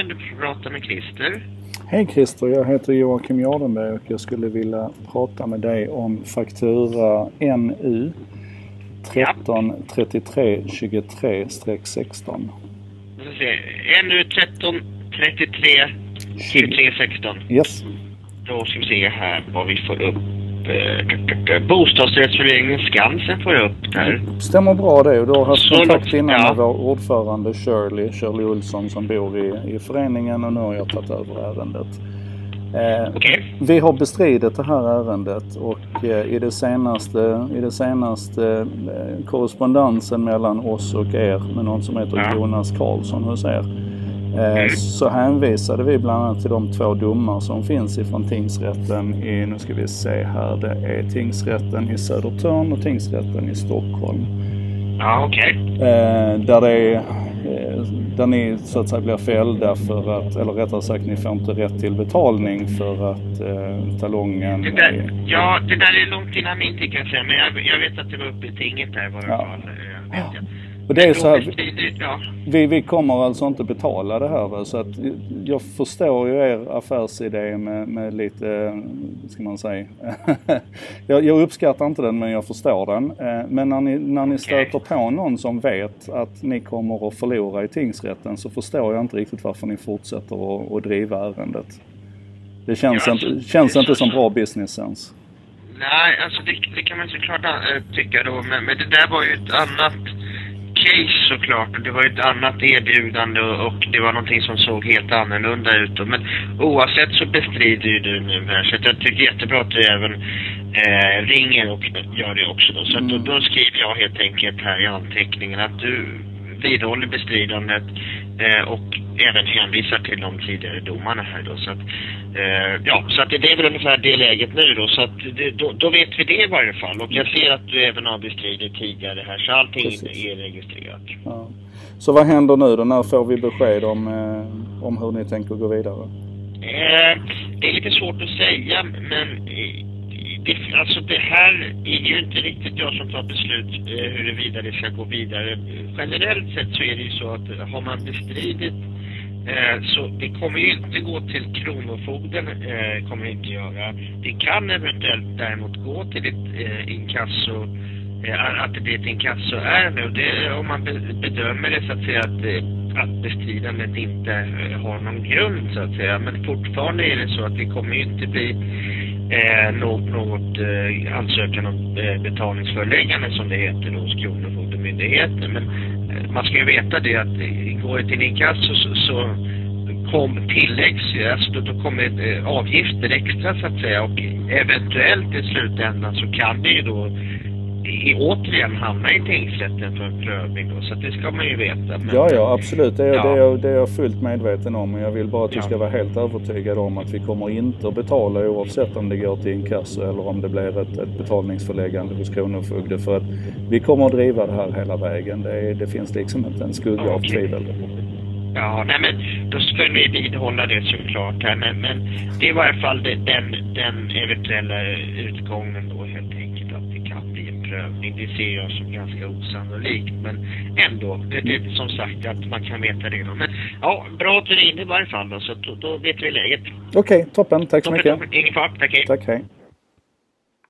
Arbetsförmedlingen. Du pratar med Christer. Hej Christer, jag heter Joakim Jardenberg och jag skulle vilja prata med dig om faktura NU 1333 23-16. NU 1333 23 16. Yes. Då ska vi se här vad vi får upp. Eh, Bostadsrättsföreningen Skansen får jag upp där. Stämmer bra det. Du har haft Så kontakt innan ja. med vår ordförande Shirley, Shirley Olsson som bor i, i föreningen och nu har jag tagit över ärendet. Eh, Okej. Vi har bestridit det här ärendet och eh, i det senaste, i det senaste eh, korrespondensen mellan oss och er med någon som heter Ja. Jonas Karlsson hos er. Eh, så hänvisade vi bland annat till de två domar som finns ifrån tingsrätten i, nu ska vi se här, det är tingsrätten i Södertörn och tingsrätten i Stockholm. Ja, okej. Eh, där det är, eh, där ni så att säga blir fällda för att, eller rättare sagt ni får inte rätt till betalning för att eh, talongen Det är, där, ja, det där är långt innan min tid kan jag säga. Men jag, jag vet att det var uppe i tinget där i varje Ja. fall. Eh. Och det är så här, vi, vi kommer alltså inte betala det här. va, Så att jag förstår ju er affärsidé med, med lite, eh, ska man säga, jag, jag uppskattar inte den men jag förstår den. Eh, Men när ni, när ni stöter på någon som vet att ni kommer att förlora i tingsrätten så förstår jag inte riktigt varför ni fortsätter att, att driva ärendet. Det känns, Ja, inte, alltså, känns det inte som bra business sense. Nej, alltså det, det kan man såklart äh, tycka då. Men, men det där var ju ett annat case såklart. Det var ju ett annat erbjudande och, det var någonting som såg helt annorlunda ut. Men oavsett så bestrider ju du nu här. Så jag tycker jättebra att du även eh, ringer och gör det också då. Så att då, då skriver jag helt enkelt här i anteckningen att du vidhåller bestridandet eh, och även hänvisar till de tidigare domarna här då. Så att, eh, ja, så att det, är väl ungefär det läget nu då. Så att det, då, då vet vi det i varje fall. Och jag ser att du även har bestridit tidigare här. Så allting Precis. är registrerat. Ja. Så vad händer nu då? När får vi besked om, eh, om hur ni tänker gå vidare? Eh, det är lite svårt att säga, men eh, det, alltså det här är ju inte riktigt jag som tar beslut eh, huruvida det ska gå vidare. Generellt sett så är det ju så att eh, har man bestridit eh, så det kommer ju inte gå till Kronofogden, eh, kommer det inte göra. Det kan eventuellt däremot gå till ett eh, inkasso eh, att det blir ett inkassoärende och det, om man bedömer det så att säga att, eh, att bestridandet inte eh, har någon grund så att säga. Men fortfarande är det så att det kommer ju inte bli eh, något, något eh, ansökan om eh, betalningsföreläggande som det heter då hos Kronofogdemyndigheten. Men eh, man ska ju veta det att går det till inkasso så, så kom tilläggs, alltså då, då kommer eh, avgifter extra så att säga och eventuellt i slutändan så kan det ju då i, återigen hamna i tingsrätten för en prövning då, så det ska man ju veta. Men, Ja, ja absolut. Det är, Ja. Det, är, jag- det är jag fullt medveten om. Men jag vill bara att du Ja. ska vara helt övertygad om att vi kommer inte att betala oavsett om det går till inkasso eller om det blir ett, ett betalningsförläggande hos Kronofogde. För att vi kommer att driva det här hela vägen. Det, är, det finns liksom inte en skugga av Okej. tvivel. Ja, nej men då ska vi vidhålla det såklart här. Men, men det är i varje fall det, den, den eventuella utgången då helt enkelt att det prövning. Det ser jag som ganska osannolikt. Men ändå, det, det, som sagt att man kan veta det. Men ja, bra att du ringde i varje fall då, så då, då vet vi läget. Okej, toppen. Tack så mycket. Ingen fara, tack hej. Tack, hej.